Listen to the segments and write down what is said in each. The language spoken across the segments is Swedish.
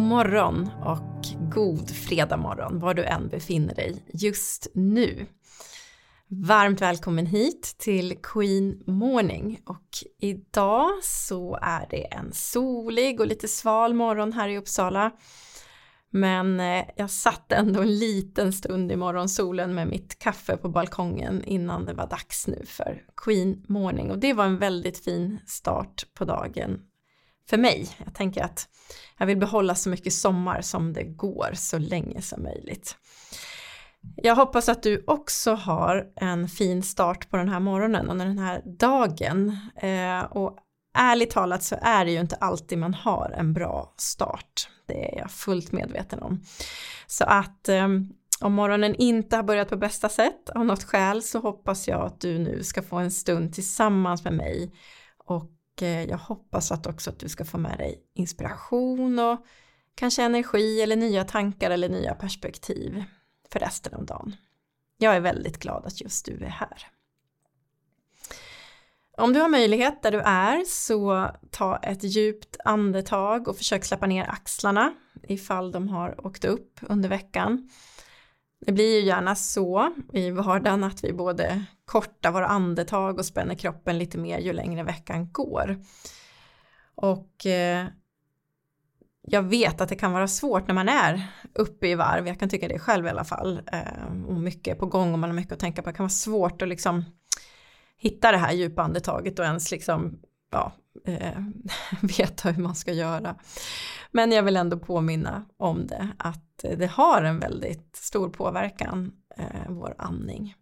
God morgon och god fredag morgon var du än befinner dig just nu. Varmt välkommen hit till Queen Morning och idag så är det en solig och lite sval morgon här i Uppsala. Men eh, jag satt ändå en liten stund i morgonsolen med mitt kaffe på balkongen innan det var dags nu för Queen Morning och det var en väldigt fin start på dagen för mig. Jag tänker att jag vill behålla så mycket sommar som det går så länge som möjligt. Jag hoppas att du också har en fin start på den här morgonen och den här dagen. Eh, och ärligt talat så är det ju inte alltid man har en bra start. Det är jag fullt medveten om. Så att ehm, om morgonen inte har börjat på bästa sätt av något skäl så hoppas jag att du nu ska få en stund tillsammans med mig och Eh, jag hoppas att också att du ska få med dig inspiration och kanske energi eller nya tankar eller nya perspektiv för resten av dagen. Jag är väldigt glad att just du är här. Om du har möjlighet där du är så ta ett djupt andetag och försök släppa ner axlarna ifall de har åkt upp under veckan. Det blir ju gärna så i vardagen att vi både kortar våra andetag och spänner kroppen lite mer ju längre veckan går. Och eh, jag vet att det kan vara svårt när man är uppe i varv, jag kan tycka det själv i alla fall, eh, och mycket på gång och man har mycket att tänka på, det kan vara svårt att liksom hitta det här djupa andetaget och ens liksom ja, eh, veta hur man ska göra. Men jag vill ändå påminna om det, att det har en väldigt stor påverkan, eh, vår andning.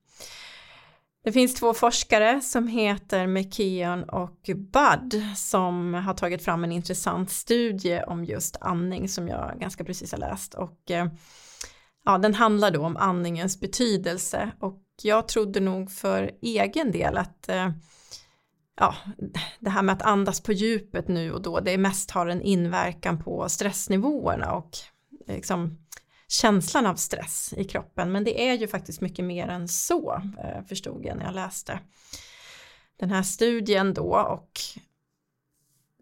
Det finns två forskare som heter McKeon och Budd som har tagit fram en intressant studie om just andning som jag ganska precis har läst och eh, ja, den handlar då om andningens betydelse och jag trodde nog för egen del att eh, ja, det här med att andas på djupet nu och då, det mest har en inverkan på stressnivåerna och liksom känslan av stress i kroppen. Men det är ju faktiskt mycket mer än så, eh, förstod jag när jag läste den här studien då och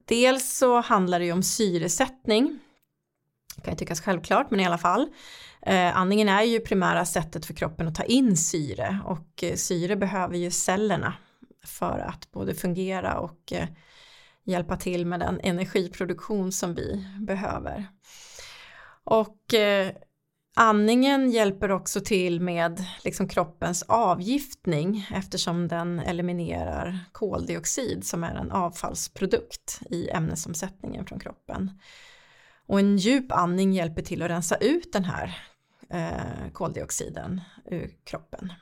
dels så handlar det ju om syresättning. Det kan ju tyckas självklart, men i alla fall. Eh, andningen är ju primära sättet för kroppen att ta in syre och eh, syre behöver ju cellerna för att både fungera och eh, hjälpa till med den energiproduktion som vi behöver. Och eh, andningen hjälper också till med liksom kroppens avgiftning eftersom den eliminerar koldioxid som är en avfallsprodukt i ämnesomsättningen från kroppen. Och en djup andning hjälper till att rensa ut den här eh, koldioxiden ur kroppen.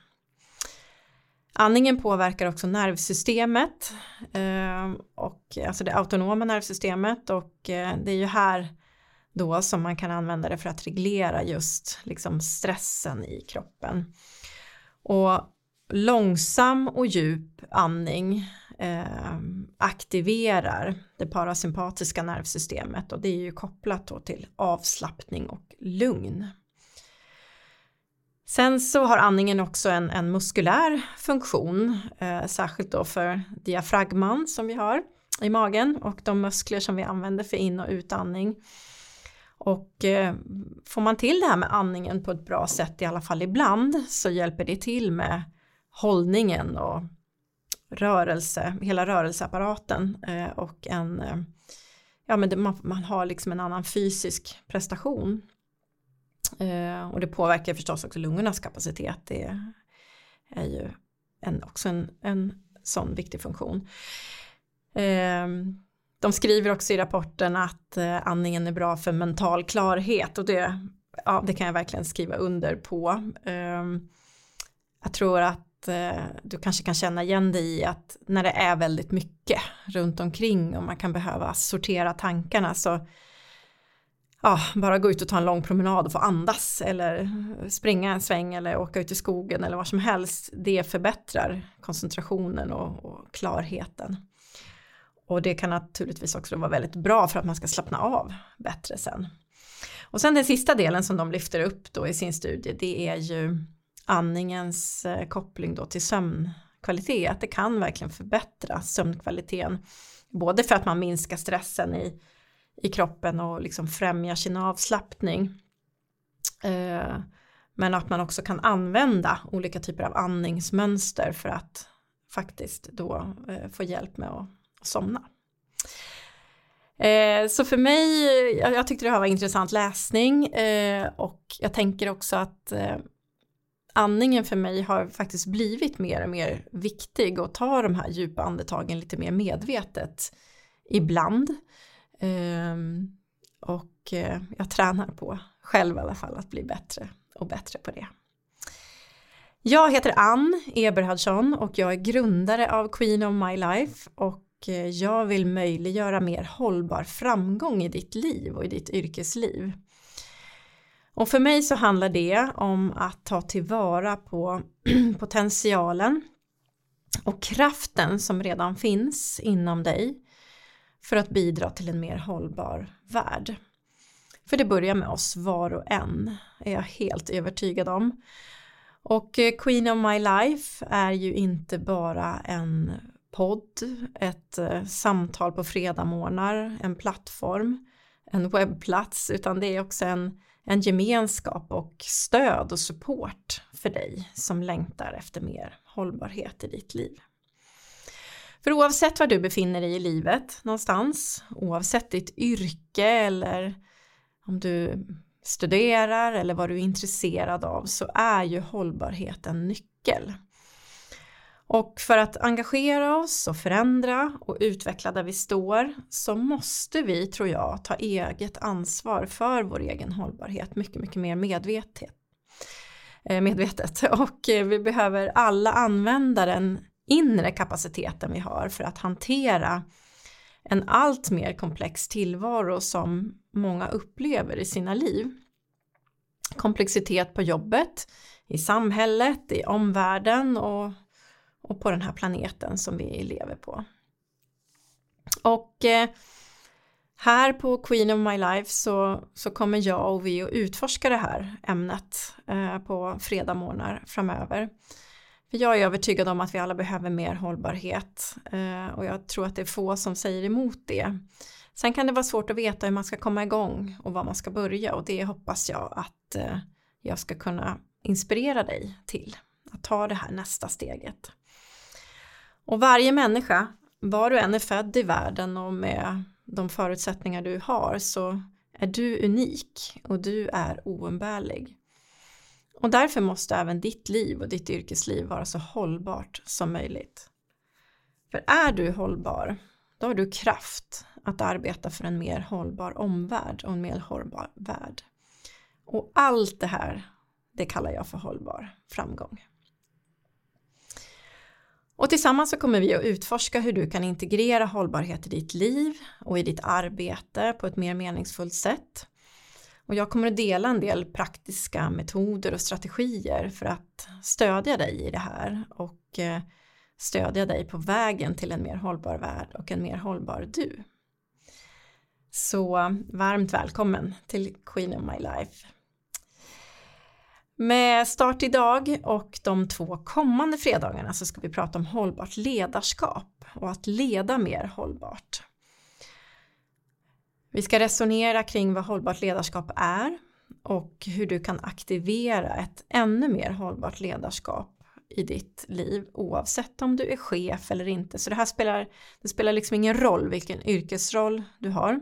Andningen påverkar också nervsystemet ehm, och alltså det autonoma nervsystemet och eh, det är ju här då som man kan använda det för att reglera just liksom stressen i kroppen. Och långsam och djup andning eh, aktiverar det parasympatiska nervsystemet och det är ju kopplat då till avslappning och lugn. Sen så har andningen också en, en muskulär funktion, eh, särskilt då för diafragman som vi har i magen och de muskler som vi använder för in och utandning. Och eh, får man till det här med andningen på ett bra sätt i alla fall ibland så hjälper det till med hållningen och rörelse, hela rörelseapparaten eh, och en, eh, ja men det, man, man har liksom en annan fysisk prestation. Eh, och det påverkar förstås också lungornas kapacitet. Det är ju en, också en, en sån viktig funktion. Eh, de skriver också i rapporten att eh, andningen är bra för mental klarhet och det, ja, det kan jag verkligen skriva under på. Eh, jag tror att eh, du kanske kan känna igen dig i att när det är väldigt mycket runt omkring och man kan behöva sortera tankarna så ja, bara gå ut och ta en lång promenad och få andas eller springa en sväng eller åka ut i skogen eller vad som helst. Det förbättrar koncentrationen och, och klarheten. Och det kan naturligtvis också vara väldigt bra för att man ska slappna av bättre sen. Och sen den sista delen som de lyfter upp då i sin studie det är ju andningens eh, koppling då till sömnkvalitet. Att det kan verkligen förbättra sömnkvaliteten. Både för att man minskar stressen i i kroppen och liksom främjar sin avslappning. Eh, men att man också kan använda olika typer av andningsmönster för att faktiskt då eh, få hjälp med att somna. Eh, så för mig, jag, jag tyckte det här var intressant läsning eh, och jag tänker också att eh, andningen för mig har faktiskt blivit mer och mer viktig och ta de här djupa andetagen lite mer medvetet ibland. Ehm, och eh, jag tränar på själv i alla fall att bli bättre och bättre på det. Jag heter Ann Eberhardsson och jag är grundare av Queen of My Life och eh, jag vill möjliggöra mer hållbar framgång i ditt liv och i ditt yrkesliv. Och för mig så handlar det om att ta tillvara på potentialen och kraften som redan finns inom dig för att bidra till en mer hållbar värld. För det börjar med oss var och en, är jag helt övertygad om. Och eh, Queen of My Life är ju inte bara en podd, ett eh, samtal på fredagmorgnar, en plattform, en webbplats, utan det är också en, en gemenskap och stöd och support för dig som längtar efter mer hållbarhet i ditt liv. För oavsett var du befinner dig i livet någonstans, oavsett ditt yrke eller om du studerar eller vad du är intresserad av så är ju hållbarhet en nyckel. Och för att engagera oss och förändra och utveckla där vi står så måste vi, tror jag, ta eget ansvar för vår egen hållbarhet mycket, mycket mer medvetet. Eh, medvetet. Och eh, vi behöver alla använda den inre kapaciteten vi har för att hantera en allt mer komplex tillvaro som många upplever i sina liv. Komplexitet på jobbet, i samhället, i omvärlden och, och på den här planeten som vi lever på. Och eh, här på Queen of My Life så, så kommer jag och vi att utforska det här ämnet eh, på fredagsmorgnar framöver. Jag är övertygad om att vi alla behöver mer hållbarhet eh, och jag tror att det är få som säger emot det. Sen kan det vara svårt att veta hur man ska komma igång och var man ska börja och det hoppas jag att eh, jag ska kunna inspirera dig till att ta det här nästa steget. Och varje människa, var du än är född i världen och med de förutsättningar du har så är du unik och du är oumbärlig. Och därför måste även ditt liv och ditt yrkesliv vara så hållbart som möjligt. För är du hållbar, då har du kraft att arbeta för en mer hållbar omvärld och en mer hållbar värld. Och allt det här, det kallar jag för hållbar framgång. Och tillsammans så kommer vi att utforska hur du kan integrera hållbarhet i ditt liv och i ditt arbete på ett mer meningsfullt sätt. Och jag kommer att dela en del praktiska metoder och strategier för att stödja dig i det här och eh, stödja dig på vägen till en mer hållbar värld och en mer hållbar du. Så varmt välkommen till Queen of My Life. Med start idag och de två kommande fredagarna så ska vi prata om hållbart ledarskap och att leda mer hållbart. Vi ska resonera kring vad hållbart ledarskap är och hur du kan aktivera ett ännu mer hållbart ledarskap i ditt liv oavsett om du är chef eller inte. Så det här spelar, det spelar liksom ingen roll vilken yrkesroll du har.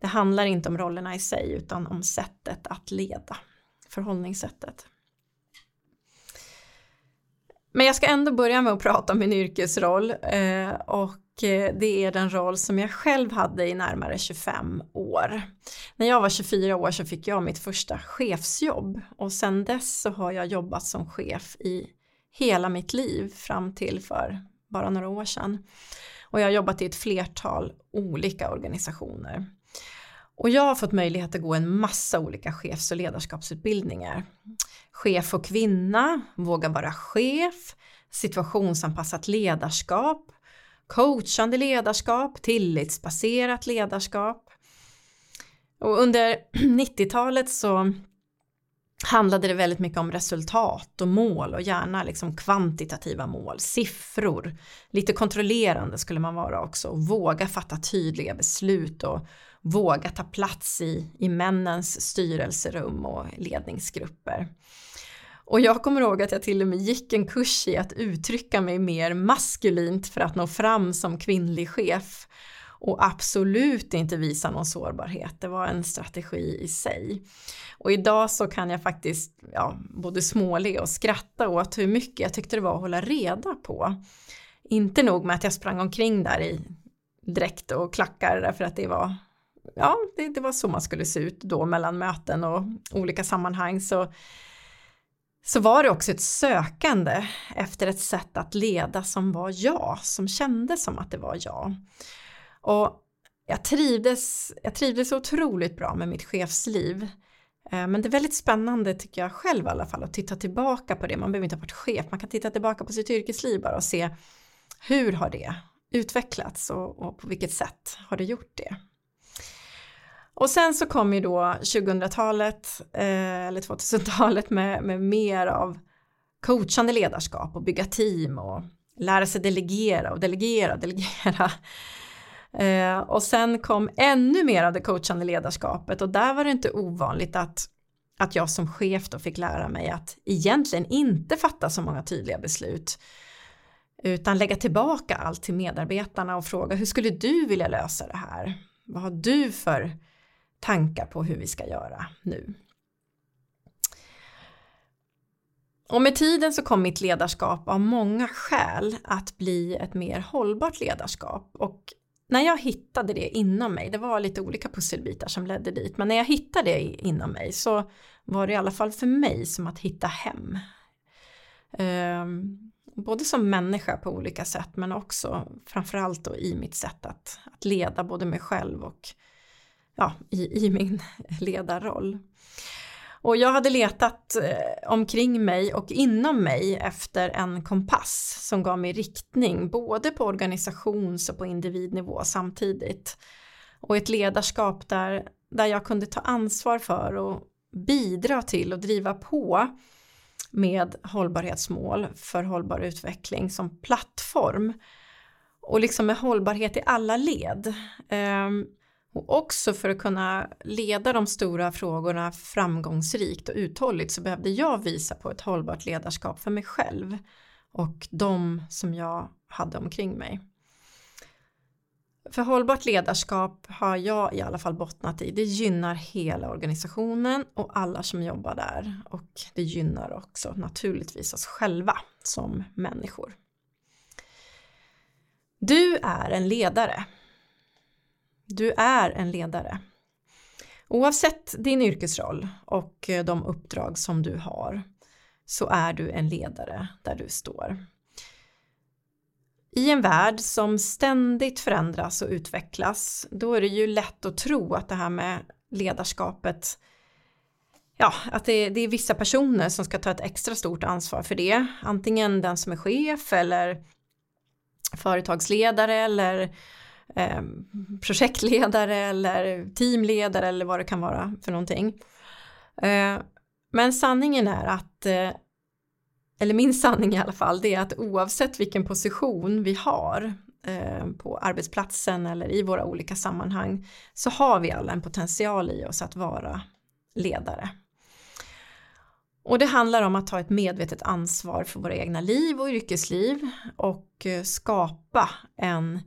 Det handlar inte om rollerna i sig utan om sättet att leda, förhållningssättet. Men jag ska ändå börja med att prata om min yrkesroll eh, och Eh, det är den roll som jag själv hade i närmare 25 år. När jag var 24 år så fick jag mitt första chefsjobb och sen dess så har jag jobbat som chef i hela mitt liv fram till för bara några år sedan. Och jag har jobbat i ett flertal olika organisationer. Och jag har fått möjlighet att gå en massa olika chefs och ledarskapsutbildningar. Chef och kvinna, våga vara chef, situationsanpassat ledarskap, coachande ledarskap, tillitsbaserat ledarskap. Och under 90-talet så handlade det väldigt mycket om resultat och mål och gärna liksom kvantitativa mål, siffror. Lite kontrollerande skulle man vara också och våga fatta tydliga beslut och våga ta plats i, i männens styrelserum och ledningsgrupper. Och jag kommer ihåg att jag till och med gick en kurs i att uttrycka mig mer maskulint för att nå fram som kvinnlig chef och absolut inte visa någon sårbarhet. Det var en strategi i sig. Och idag så kan jag faktiskt ja, både småle och skratta åt hur mycket jag tyckte det var att hålla reda på. Inte nog med att jag sprang omkring där i dräkt och klackar därför att det var ja, det, det var så man skulle se ut då mellan möten och olika sammanhang så så var det också ett sökande efter ett sätt att leda som var jag, som kändes som att det var jag. Och jag trivdes, jag trivdes otroligt bra med mitt chefsliv. Eh, men det är väldigt spännande tycker jag själv i alla fall att titta tillbaka på det. Man behöver inte ha varit chef, man kan titta tillbaka på sitt yrkesliv bara och se hur har det utvecklats och, och på vilket sätt har det gjort det. Och sen så kom ju då 2000-talet eh, eller 2000-talet med, med mer av coachande ledarskap och bygga team och lära sig delegera och delegera och delegera. Eh, och sen kom ännu mer av det coachande ledarskapet och där var det inte ovanligt att, att jag som chef då fick lära mig att egentligen inte fatta så många tydliga beslut utan lägga tillbaka allt till medarbetarna och fråga hur skulle du vilja lösa det här? Vad har du för tankar på hur vi ska göra nu? Och med tiden så kom mitt ledarskap av många skäl att bli ett mer hållbart ledarskap och när jag hittade det inom mig, det var lite olika pusselbitar som ledde dit, men när jag hittade det inom mig så var det i alla fall för mig som att hitta hem. Um, både som människa på olika sätt men också framförallt då i mitt sätt att, att leda både mig själv och ja, i, i min ledarroll. Och jag hade letat eh, omkring mig och inom mig efter en kompass som gav mig riktning både på organisations och på individnivå samtidigt. Och ett ledarskap där, där jag kunde ta ansvar för och bidra till och driva på med hållbarhetsmål för hållbar utveckling som plattform. Och liksom med hållbarhet i alla led. Um, och också för att kunna leda de stora frågorna framgångsrikt och uthålligt så behövde jag visa på ett hållbart ledarskap för mig själv och de som jag hade omkring mig. För hållbart ledarskap har jag i alla fall bottnat i. Det gynnar hela organisationen och alla som jobbar där och det gynnar också naturligtvis oss själva som människor. Du är en ledare du är en ledare. Oavsett din yrkesroll och eh, de uppdrag som du har så är du en ledare där du står. I en värld som ständigt förändras och utvecklas då är det ju lätt att tro att det här med ledarskapet ja, att det, det är vissa personer som ska ta ett extra stort ansvar för det. Antingen den som är chef eller företagsledare eller eh, projektledare eller teamledare eller vad det kan vara för någonting. Eh, men sanningen är att, eh, eller min sanning i alla fall, det är att oavsett vilken position vi har eh, på arbetsplatsen eller i våra olika sammanhang så har vi alla en potential i oss att vara ledare. Och det handlar om att ta ett medvetet ansvar för våra egna liv och yrkesliv och eh, skapa en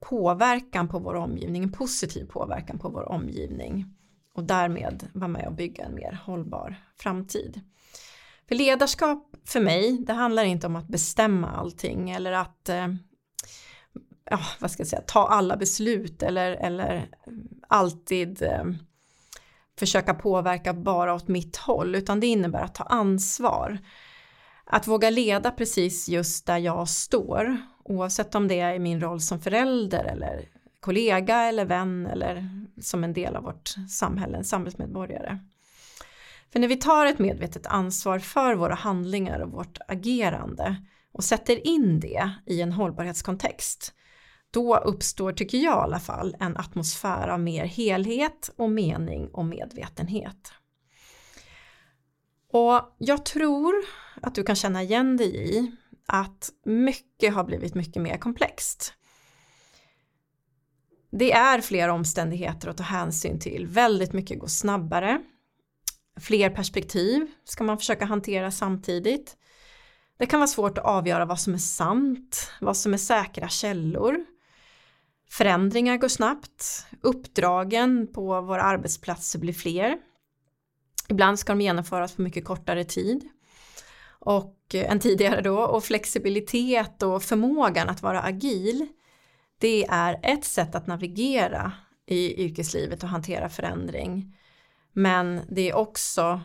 påverkan på vår omgivning, en positiv påverkan på vår omgivning och därmed vara med och bygga en mer hållbar framtid. För ledarskap för mig, det handlar inte om att bestämma allting eller att eh, ja, vad ska jag säga, ta alla beslut eller, eller eh, alltid eh, försöka påverka bara åt mitt håll utan det innebär att ta ansvar. Att våga leda precis just där jag står Oavsett om det är min roll som förälder eller kollega eller vän eller som en del av vårt samhälle, en samhällsmedborgare. För när vi tar ett medvetet ansvar för våra handlingar och vårt agerande och sätter in det i en hållbarhetskontext då uppstår, tycker jag i alla fall, en atmosfär av mer helhet och mening och medvetenhet. Och jag tror att du kan känna igen dig i att mycket har blivit mycket mer komplext. det är fler omständigheter att ta hänsyn till. Väldigt mycket går snabbare. Fler perspektiv ska man försöka hantera samtidigt. Det kan vara svårt att avgöra vad som är sant, vad som är säkra källor. Förändringar går snabbt. Uppdragen på våra arbetsplatser blir fler. Ibland ska de genomföras på mycket kortare tid och, eh, en än tidigare då och flexibilitet och förmågan att vara agil det är ett sätt att navigera i yrkeslivet och hantera förändring. Men det är också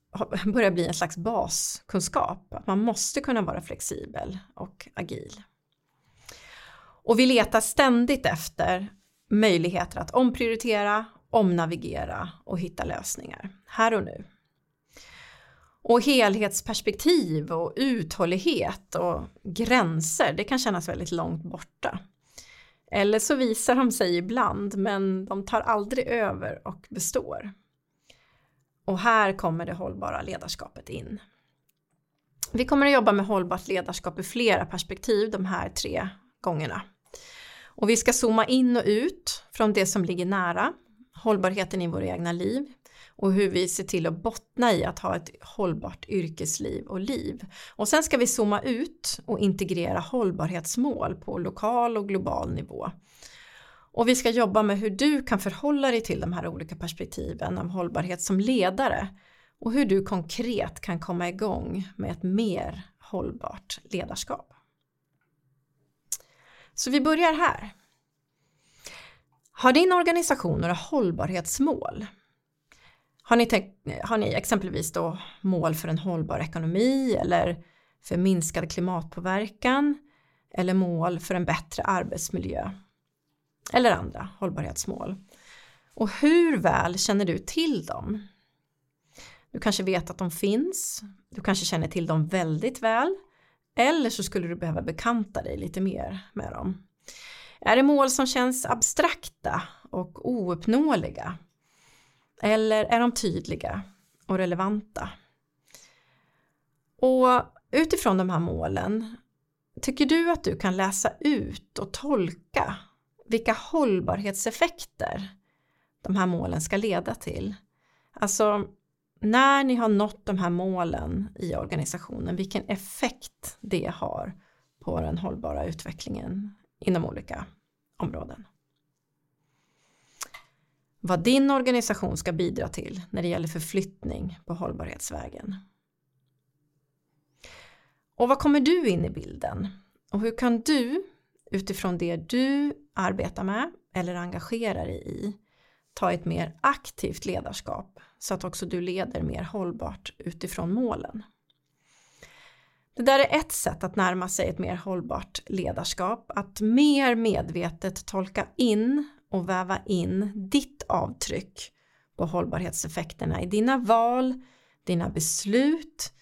börjar bli en slags baskunskap. Att man måste kunna vara flexibel och agil. Och vi letar ständigt efter möjligheter att omprioritera, omnavigera och hitta lösningar här och nu. Och helhetsperspektiv och uthållighet och gränser, det kan kännas väldigt långt borta. Eller så visar de sig ibland, men de tar aldrig över och består. Och här kommer det hållbara ledarskapet in. Vi kommer att jobba med hållbart ledarskap i flera perspektiv de här tre gångerna. Och vi ska zooma in och ut från det som ligger nära, hållbarheten i våra egna liv och hur vi ser till att bottna i att ha ett hållbart yrkesliv och liv. Och sen ska vi zooma ut och integrera hållbarhetsmål på lokal och global nivå. Och vi ska jobba med hur du kan förhålla dig till de här olika perspektiven av hållbarhet som ledare och hur du konkret kan komma igång med ett mer hållbart ledarskap. Så vi börjar här. Har din organisation några hållbarhetsmål? Har ni, tänkt, har ni exempelvis då mål för en hållbar ekonomi eller för minskad klimatpåverkan eller mål för en bättre arbetsmiljö eller andra hållbarhetsmål? Och hur väl känner du till dem? Du kanske vet att de finns, du kanske känner till dem väldigt väl eller så skulle du behöva bekanta dig lite mer med dem. Är det mål som känns abstrakta och ouppnåeliga? Eller är de tydliga och relevanta? Och utifrån de här målen, tycker du att du kan läsa ut och tolka vilka hållbarhetseffekter de här målen ska leda till? Alltså, när ni har nått de här målen i organisationen, vilken effekt det har på den hållbara utvecklingen inom olika områden. Vad din organisation ska bidra till när det gäller förflyttning på hållbarhetsvägen. Och vad kommer du in i bilden? Och hur kan du utifrån det du arbetar med eller engagerar dig i ta ett mer aktivt ledarskap så att också du leder mer hållbart utifrån målen. Det där är ett sätt att närma sig ett mer hållbart ledarskap, att mer medvetet tolka in och väva in ditt avtryck på hållbarhetseffekterna i dina val, dina beslut,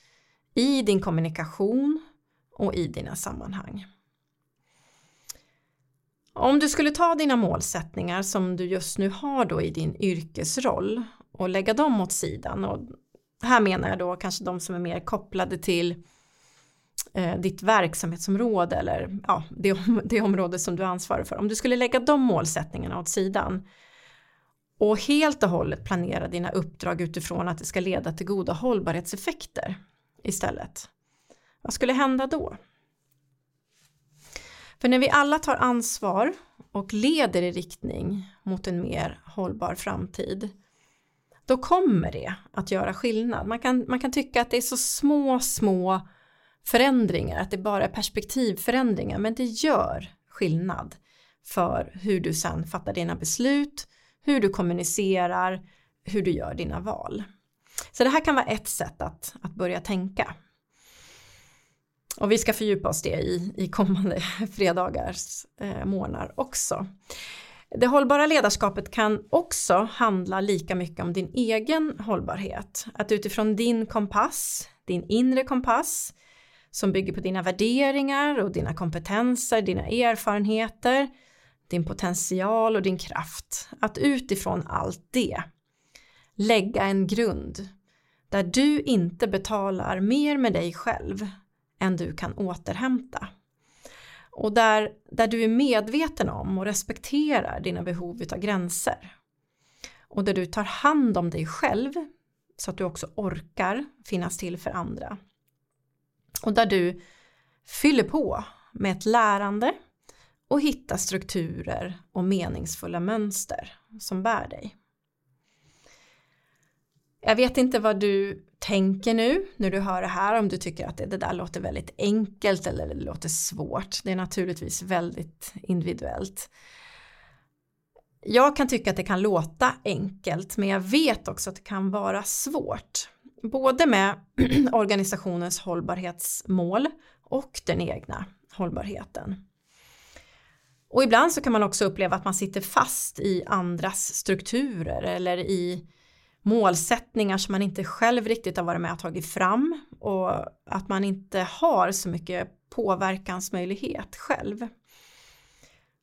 i din kommunikation och i dina sammanhang. Om du skulle ta dina målsättningar som du just nu har då i din yrkesroll och lägga dem åt sidan och här menar jag då kanske de som är mer kopplade till eh, ditt verksamhetsområde eller ja, det, det område som du ansvarar för. Om du skulle lägga de målsättningarna åt sidan och helt och hållet planera dina uppdrag utifrån att det ska leda till goda hållbarhetseffekter istället. Vad skulle hända då? För när vi alla tar ansvar och leder i riktning mot en mer hållbar framtid då kommer det att göra skillnad. Man kan, man kan tycka att det är så små, små förändringar, att det bara är perspektivförändringar, men det gör skillnad för hur du sen fattar dina beslut, hur du kommunicerar, hur du gör dina val. Så det här kan vara ett sätt att, att börja tänka. Och vi ska fördjupa oss det i, i kommande fredagars eh, månader också. Det hållbara ledarskapet kan också handla lika mycket om din egen hållbarhet. Att utifrån din kompass, din inre kompass, som bygger på dina värderingar och dina kompetenser, dina erfarenheter, din potential och din kraft. Att utifrån allt det lägga en grund där du inte betalar mer med dig själv än du kan återhämta. Och där, där du är medveten om och respekterar dina behov av gränser. Och där du tar hand om dig själv så att du också orkar finnas till för andra. Och där du fyller på med ett lärande och hittar strukturer och meningsfulla mönster som bär dig. Jag vet inte vad du tänker nu när du hör det här, om du tycker att det, det där låter väldigt enkelt eller det låter svårt. Det är naturligtvis väldigt individuellt. Jag kan tycka att det kan låta enkelt, men jag vet också att det kan vara svårt. Både med organisationens hållbarhetsmål och den egna hållbarheten. Och ibland så kan man också uppleva att man sitter fast i andras strukturer eller i målsättningar som man inte själv riktigt har varit med och tagit fram och att man inte har så mycket påverkansmöjlighet själv.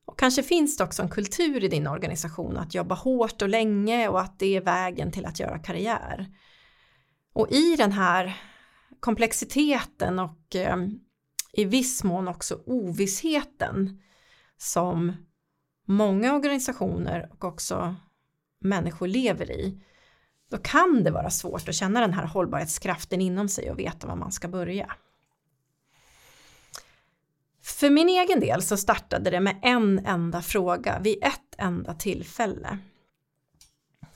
Och kanske finns det också en kultur i din organisation att jobba hårt och länge och att det är vägen till att göra karriär. Och i den här komplexiteten och eh, i viss mån också ovissheten som många organisationer och också människor lever i då kan det vara svårt att känna den här hållbarhetskraften inom sig och veta var man ska börja. För min egen del så startade det med en enda fråga vid ett enda tillfälle.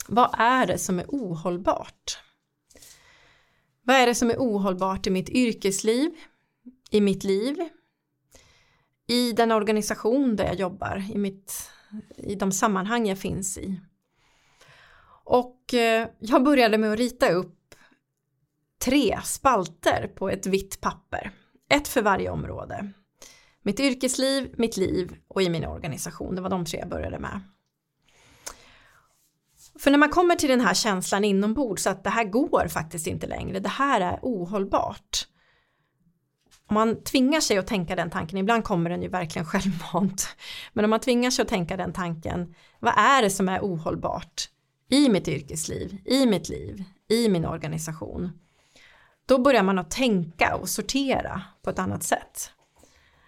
Vad är det som är ohållbart? Vad är det som är ohållbart i mitt yrkesliv, i mitt liv, i den organisation där jag jobbar, i, mitt, i de sammanhang jag finns i? Och eh, jag började med att rita upp tre spalter på ett vitt papper. Ett för varje område. Mitt yrkesliv, mitt liv och i min organisation. Det var de tre jag började med. För när man kommer till den här känslan inombords att det här går faktiskt inte längre, det här är ohållbart. Om man tvingar sig att tänka den tanken, ibland kommer den ju verkligen självmant, men om man tvingar sig att tänka den tanken, vad är det som är ohållbart? i mitt yrkesliv, i mitt liv, i min organisation. Då börjar man att tänka och sortera på ett annat sätt.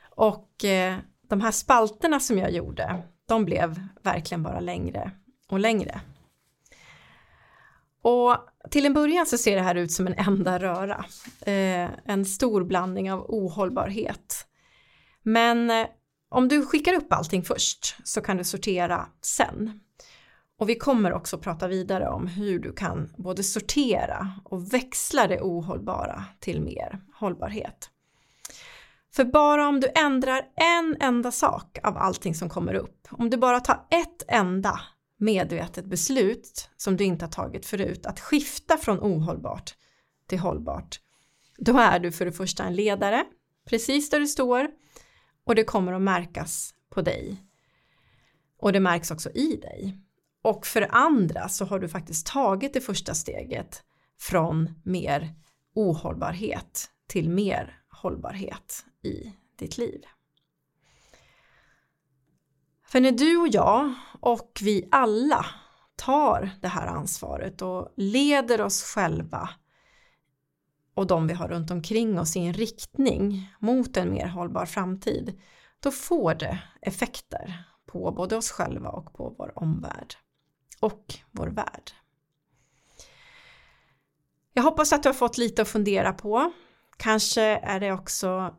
Och eh, de här spalterna som jag gjorde, de blev verkligen bara längre och längre. Och till en början så ser det här ut som en enda röra. Eh, en stor blandning av ohållbarhet. Men eh, om du skickar upp allting först så kan du sortera sen. Och vi kommer också prata vidare om hur du kan både sortera och växla det ohållbara till mer hållbarhet. För bara om du ändrar en enda sak av allting som kommer upp, om du bara tar ett enda medvetet beslut som du inte har tagit förut, att skifta från ohållbart till hållbart, då är du för det första en ledare, precis där du står, och det kommer att märkas på dig. Och det märks också i dig. Och för andra så har du faktiskt tagit det första steget från mer ohållbarhet till mer hållbarhet i ditt liv. För när du och jag och vi alla tar det här ansvaret och leder oss själva och de vi har runt omkring oss i en riktning mot en mer hållbar framtid, då får det effekter på både oss själva och på vår omvärld och vår värld. Jag hoppas att du har fått lite att fundera på. Kanske är det också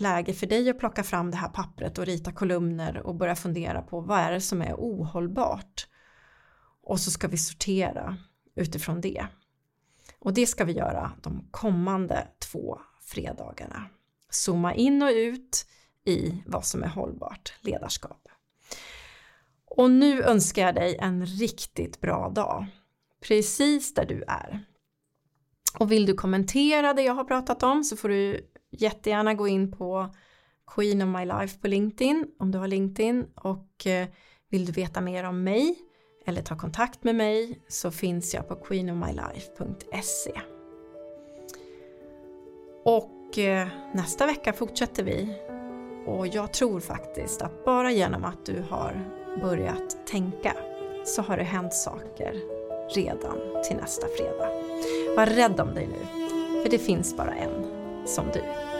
läge för dig att plocka fram det här pappret och rita kolumner och börja fundera på vad är det som är ohållbart. Och så ska vi sortera utifrån det. Och det ska vi göra de kommande två fredagarna. Zooma in och ut i vad som är hållbart ledarskap. Och nu önskar jag dig en riktigt bra dag. Precis där du är. Och vill du kommentera det jag har pratat om så får du jättegärna gå in på Queen of My Life på LinkedIn om du har LinkedIn och eh, vill du veta mer om mig eller ta kontakt med mig så finns jag på queenofmylife.se. Och eh, nästa vecka fortsätter vi och jag tror faktiskt att bara genom att du har börjat tänka så har det hänt saker redan till nästa fredag. Var rädd om dig nu, för det finns bara en som du.